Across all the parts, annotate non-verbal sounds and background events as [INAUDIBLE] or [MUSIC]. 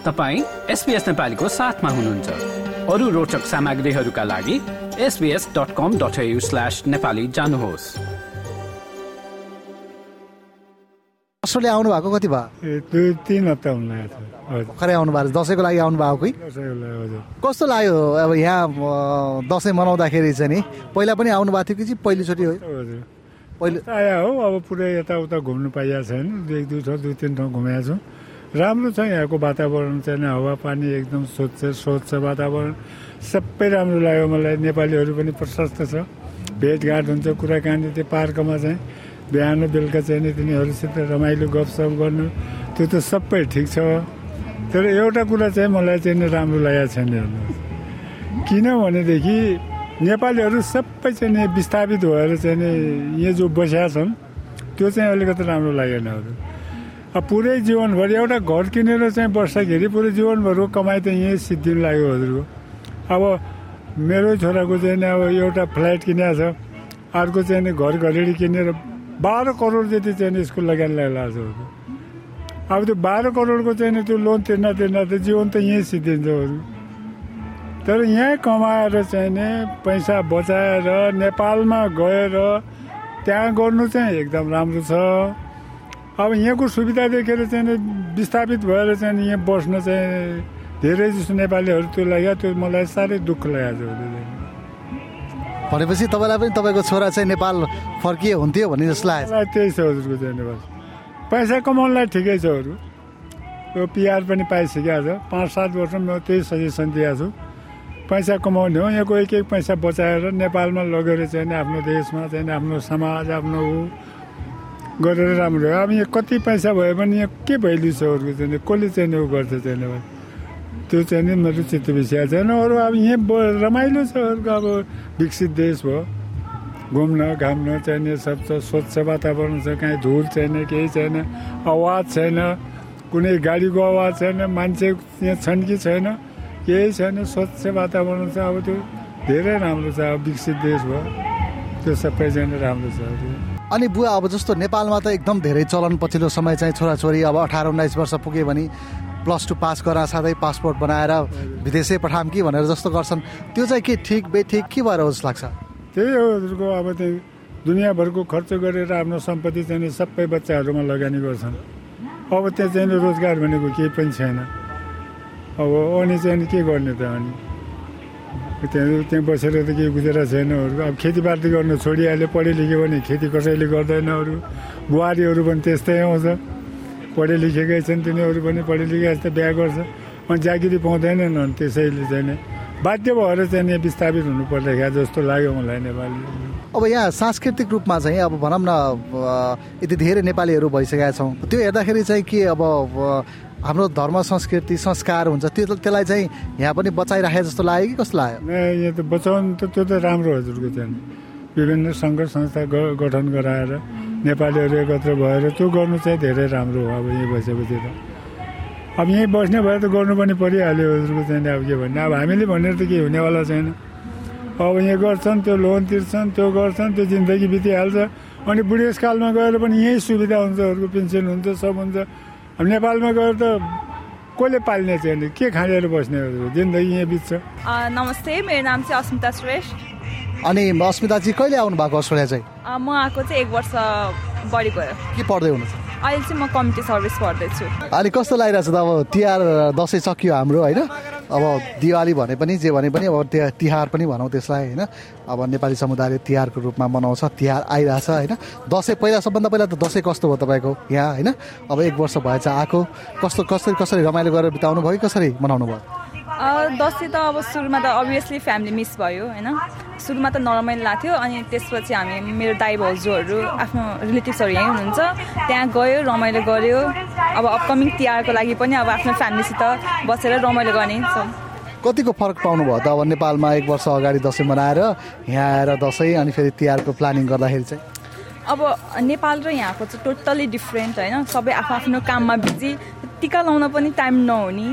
तपाईँ एसपिएस नेपालीको साथमा हुनुहुन्छ। अरू रोचक सामग्रीहरूका लागि SBS dot com dot slash Nepali जानुहोस्। अस्ट्रेलिया आउनु भएको कति भयो? ए दुई तिन हप्ता हुन भर्खरै आउनु भएको दसैँको लागि आउनु भएको कस्तो लाग्यो? अब यहाँ दसैँ मनाउँदाखेरि चाहिँ नि पहिला पनि आउनु भएको थियो कि चाहिँ पहिलोचोटि हो? हजुर। पहिलो आया हो अब पुरै यताउता घुम्नु पाइएको छैन। एक दुई ठाउँ दुई तिन ठाउँ घुमेको छु। राम्रो छ यहाँको वातावरण चाहिँ हावापानी एकदम स्वच्छ स्वच्छ वातावरण। सबै राम्रो लाग्यो मलाई। नेपालीहरू पनि प्रशस्त छ। भेटघाट हुन्छ कुराकानी त्यो पार्कमा चाहिँ। बिहान बेलुका चाहिँ नि तिनीहरूसित रमाइलो गफसफ गर्नु। त्यो त सबै ठिक छ। तर एउटा कुरा चाहिँ मलाई चाहिँ राम्रो लागेको छैन किनभनेदेखि नेपालीहरू सबै चाहिँ नि विस्थापित भएर चाहिँ नि यहाँ जो बसिया छन् त्यो चाहिँ अलिकति राम्रो लागेन अब पुरै जीवनभरि एउटा घर किनेर चाहिँ बस्दाखेरि पुरै जीवनभरको कमाइ त यहीँ सिद्धिनु लाग्यो हजुरको अब मेरो छोराको चाहिँ अब एउटा फ्ल्याट किनेको छ। अर्को चाहिँ घर घरेडी किनेर बाह्र करोड जति चाहिँ स्कुल लगानी लागेको छ हजुर। अब त्यो बाह्र करोडको चाहिँ त्यो लोन तिर्न तिर्न त जीवन त यहीँ सिद्धिन्छ हजुर। तर यहीँ कमाएर चाहिँ नि पैसा बचाएर नेपालमा गएर त्यहाँ गर्नु चाहिँ एकदम राम्रो छ। अब यहाँको सुविधा देखेर चाहिँ विस्थापित भएर चाहिँ यहाँ बस्न चाहिँ धेरै जस्तो नेपालीहरू त्यो लाग्यो त्यो मलाई साह्रै दुःख लागेको छ। भनेपछि तपाईँलाई पनि तपाईँको छोरा चाहिँ नेपाल फर्किए हुन्थ्यो भन्ने जस्तो लाग्यो त्यही छ हजुरको चाहिँ पैसा कमाउनलाई ठिकै छ अरू। यो पिआर पनि पाइसकेको छ। पाँच सात वर्ष म त्यही सजेसन दिएको छु। पैसा कमाउने हो। यहाँको एक एक पैसा बचाएर नेपालमा लगेर चाहिँ आफ्नो देशमा चाहिँ आफ्नो समाज आफ्नो ऊ गरेर राम्रो हो। अब यहाँ कति पैसा भयो भने यहाँ के भ्याल्यु छ अरूको चाहिँ? कसले चाहिँ ऊ गर्छ चाहिँ? बस त्यो चाहिँ नि मेरो चित्त विषय छैन। अरू अब यहाँ रमाइलो छ अरूको अब विकसित देश भयो घुम्न घाम्न चाहिने सब छ। स्वच्छ वातावरण छ। कहीँ धुल छैन केही छैन। आवाज छैन। कुनै गाडीको आवाज छैन। मान्छे यहाँ छन् कि छैन? केही छैन। स्वच्छ वातावरण छ। अब त्यो धेरै राम्रो छ। अब विकसित देश भयो। त्यो सबै चाहिँ राम्रो छ। अब। अनि बुवा अब जस्तो नेपालमा त एकदम धेरै चलन पछिल्लो समय चाहिँ छोराछोरी अब अठार उन्नाइस वर्ष पुग्यो भने प्लस टू पास गरा साथै पासपोर्ट बनाएर विदेशै पठाम कि भनेर जस्तो गर्छन्। त्यो चाहिँ के ठिक बेठिक के भएर जस्तो लाग्छ? त्यही हो अब त्यही दुनियाँभरको खर्च गरेर आफ्नो सम्पत्ति चाहिँ सबै बच्चाहरूमा लगानी गर्छन्। अब त्यहाँ चाहिँ रोजगार भनेको केही पनि छैन। अब अनि चाहिँ के गर्ने त अनि? त्यहाँ त्यहाँ बसेर त केही गुजारा छैन अरू। अब खेतीपाती गर्न छोडिहाल्यो पढे लेख्यो भने खेती कसैले गर्दैन अरू। बुहारीहरू पनि त्यस्तै आउँछ। पढे लेखेकै छन् तिनीहरू पनि पढे लेखे जस्तो बिहा गर्छ। अनि जागिरी पाउँदैनन् अनि त्यसैले चाहिँ बाध्य भएर चाहिँ विस्थापित हुनु पर्दाखेरि जस्तो लाग्यो मलाई नेपाली अब यहाँ सांस्कृतिक रूपमा चाहिँ अब भनौँ न यति धेरै नेपालीहरू भइसकेका छौँ। त्यो हेर्दाखेरि चाहिँ के अब हाम्रो धर्म संस्कृति संस्कार हुन्छ त्यो त्यसलाई चाहिँ यहाँ पनि बचाइराखे जस्तो लाग्यो कि कस्तो लाग्यो? यहाँ त बचाउनु त त्यो त राम्रो हजुरको चाहिँ विभिन्न सङ्घ संस्था गठन गराएर नेपालीहरू एकत्र भएर त्यो गर्नु चाहिँ धेरै राम्रो हो अब यहीँ बसेपछि त। अब यहीँ बस्ने भए त गर्नु पनि परिहाल्यो हजुरको चाहिँ अब के भन्ने। अब हामीले भनेर त केही हुनेवाला छैन। अब यहाँ गर्छन् त्यो लोन तिर्छन् त्यो गर्छन् त्यो जिन्दगी बितिहाल्छ। अनि बुढेसकालमा गएर पनि यहीँ सुविधा हुन्छ अरूको पेन्सन हुन्छ सब हुन्छ। अब नेपालमा गएर त कसले पाल्ने चाहिँ अनि के खानेर बस्ने जिन्दगी यहीँ बित्छ। अ, नमस्ते मेरो नाम चाहिँ अस्मिता श्रेष्ठ अनि अस्मिताजी कहिले आउनु भएको अस्ट्रेलिया चाहिँ? अ, म आएको चाहिँ एक वर्ष बढी गयो के पढ्दै हुनुहुन्छ? अहिले चाहिँ म कम्युनिटी सर्भिस पढ्दैछु। अनि कस्तो लागिरहेछ त? अब तिहार दसैँ सकियो हाम्रो होइन? अब दिवाली भने पनि जे भने पनि अब त्यहाँ तिहार पनि भनौँ त्यसलाई होइन? अब नेपाली समुदायले तिहारको रूपमा मनाउँछ तिहार आइरहेछ होइन? दसैँ पहिला सबभन्दा पहिला त दसैँ कस्तो भयो तपाईँको यहाँ होइन? अब एक वर्ष भएछ आएको कस्तो कसरी कसरी रमाइलो गरेर बिताउनु भयो कसरी मनाउनु भयो दसैँ त अब सुरुमा त अभियसली फ्यामिली मिस भयो होइन? सुरुमा त नरमाइलो लाग्थ्यो अनि त्यसपछि हामी मेरो दाइ भाउजूहरू आफ्नो रिलेटिभ्सहरू यहीँ हुनुहुन्छ। त्यहाँ गयो रमाइलो गऱ्यो अब अपकमिङ तिहारको लागि पनि अब आफ्नो फ्यामिलीसित बसेर रमाइलो गर्ने कतिको फरक पाउनु भयो त अब नेपालमा एक वर्ष अगाडि दसैँ मनाएर यहाँ आएर दसैँ अनि फेरि तिहारको प्लानिङ गर्दाखेरि चाहिँ? अब नेपाल र यहाँको चाहिँ टोटल्ली डिफ्रेन्ट होइन? सबै आफ्नो आफ्नो काममा बिजी टिका लाउन पनि टाइम नहुने।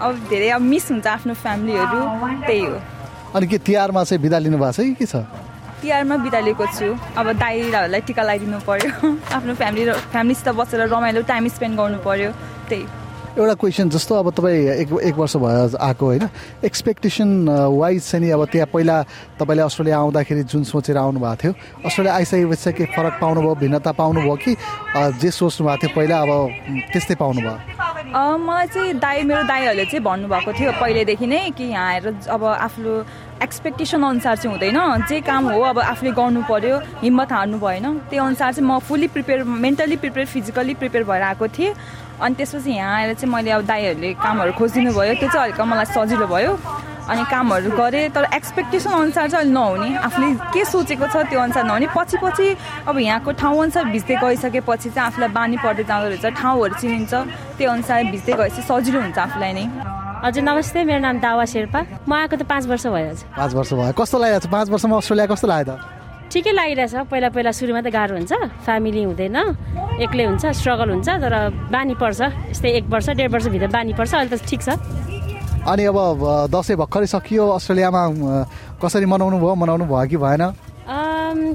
अब धेरै अब मिस हुन्छ आफ्नो फ्यामिलीहरू त्यही हो। अनि के तिहारमा चाहिँ बिदा लिनु भएको छ कि के छ? तिहारमा बिदा लिएको छु। अब दाइहरूलाई टिका लगाइदिनु पर्यो। [LAUGHS] आफ्नो फ्यामिली फ्यामिलीसित बसेर रमाइलो टाइम स्पेन्ड गर्नु पर्यो। त्यही। एउटा क्वेसन जस्तो अब तपाईँ एक एक वर्ष भयो आएको होइन? एक्सपेक्टेसन वाइज चाहिँ नि अब त्यहाँ पहिला तपाईँले अस्ट्रेलिया आउँदाखेरि जुन सोचेर आउनुभएको थियो अस्ट्रेलिया आइसकेपछि के फरक पाउनुभयो भिन्नता पाउनुभयो कि अ, जे सोच्नु भएको थियो पहिला अब त्यस्तै पाउनुभयो? मलाई चाहिँ दाई मेरो दाईहरूले चाहिँ भन्नुभएको थियो पहिल्यैदेखि नै कि यहाँ आएर अब आफ्नो एक्सपेक्टेसन अनुसार चाहिँ हुँदैन। जे काम हो अब आफूले गर्नु पर्यो हिम्मत हार्नु भएन। त्यही अनुसार चाहिँ म fully prepare mentally prepare physically prepare भएर आएको थिएँ। अनि त्यसपछि यहाँ आएर चाहिँ मैले अब दाईहरूले कामहरू खोजिदिनु भयो। त्यो चाहिँ अलिक मलाई सजिलो भयो। अनि कामहरू गरेँ तर एक्सपेक्टेसन अनुसार चाहिँ अहिले नहुने। आफूले के सोचेको छ त्यो अनुसार नहुने। पछि पछि अब यहाँको ठाउँ अनुसार भिज्दै गइसकेपछि चाहिँ आफूलाई बानी पर्दै जाँदो रहेछ ठाउँहरू चिनिन्छ। त्यो अनुसार भिज्दै गएपछि सजिलो हुन्छ आफूलाई नै। हजुर नमस्ते। मेरो नाम दावा शेर्पा। म आएको त पाँच वर्ष भयो हजुर। पाँच वर्ष भयो। कस्तो लागिरहेको छ? पाँच वर्षमा अस्ट्रेलिया कस्तो लाग्यो त? ठिकै लागिरहेछ। पहिला पहिला सुरुमा त गाह्रो हुन्छ। फ्यामिली हुँदैन। एक्लै हुन्छ स्ट्रगल हुन्छ तर बानी पर्छ। यस्तै एक वर्ष डेढ वर्षभित्र बानी पर्छ। अहिले त ठिक छ। अनि अब दसैँ भर्खरै सकियो अस्ट्रेलियामा कसरी मनाउनु भयो मनाउनु भयो कि भएन?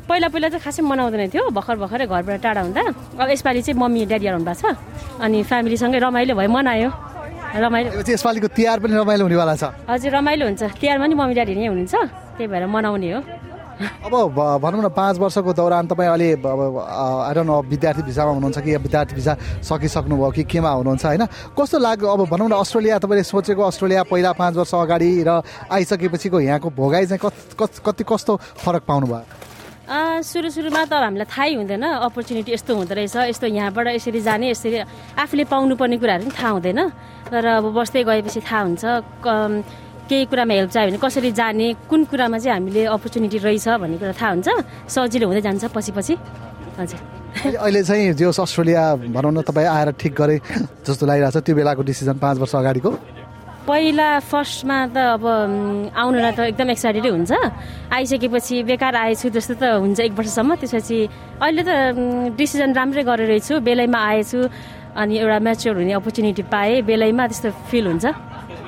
पहिला पहिला चाहिँ खासै मनाउँदैन थियो। भर्खर भर्खरै घरबाट टाढा हुँदा। अब यसपालि चाहिँ मम्मी ड्याडी आउनु भएको छ। अनि फ्यामिलीसँगै रमाइलो भयो मनायो। रमाइलो यसपालिको तिहार पनि रमाइलो हुनेवाला छ। हजुर रमाइलो हुन्छ। तिहारमा नि मम्मी ड्याडी नै हुनुहुन्छ। त्यही भएर मनाउने हो। अब भनौँ न पाँच वर्षको दौरान तपाईँ अहिले आएर न विद्यार्थी भिसामा हुनुहुन्छ कि विद्यार्थी भिसा सकिसक्नुभयो कि केमा हुनुहुन्छ होइन? कस्तो लाग्यो? अब भनौँ न अस्ट्रेलिया तपाईँले सोचेको अस्ट्रेलिया पहिला पाँच वर्ष अगाडि र आइसकेपछिको यहाँको भोगाइ चाहिँ कत- कस्तो फरक पाउनुभयो? सुरु सुरुमा त अब हामीलाई थाहै हुँदैन अपर्च्युनिटी यस्तो हुँदो रहेछ यस्तो यहाँबाट यसरी जाने यसरी आफूले पाउनुपर्ने कुराहरू पनि थाहा हुँदैन। तर अब बस्दै गएपछि थाहा हुन्छ केही कुरामा हेल्प चाहियो भने कसरी जाने कुन कुरामा चाहिँ हामीले अपर्च्युनिटी रहेछ भन्ने कुरा थाहा हुन्छ। सजिलो हुँदै जान्छ पछि पछि। हजुर अहिले- चाहिँ जे अस्ट्रेलिया भनौँ न तपाईँ आएर ठिक गरे जस्तो लागिरहेको छ त्यो बेलाको डिसिजन पाँच वर्ष अगाडिको? पहिला फर्स्टमा त अब आउनुलाई त एकदम एक्साइटेडै हुन्छ। आइसकेपछि बेकार आएछु जस्तो त हुन्छ एक वर्षसम्म। त्यसपछि अहिले त डिसिजन राम्रै गरेर रहेछु बेलैमा आएछु अनि एउटा म्याच्योर हुने अपर्च्युनिटी पाएँ। बेलैमा त्यस्तो फिल हुन्छ।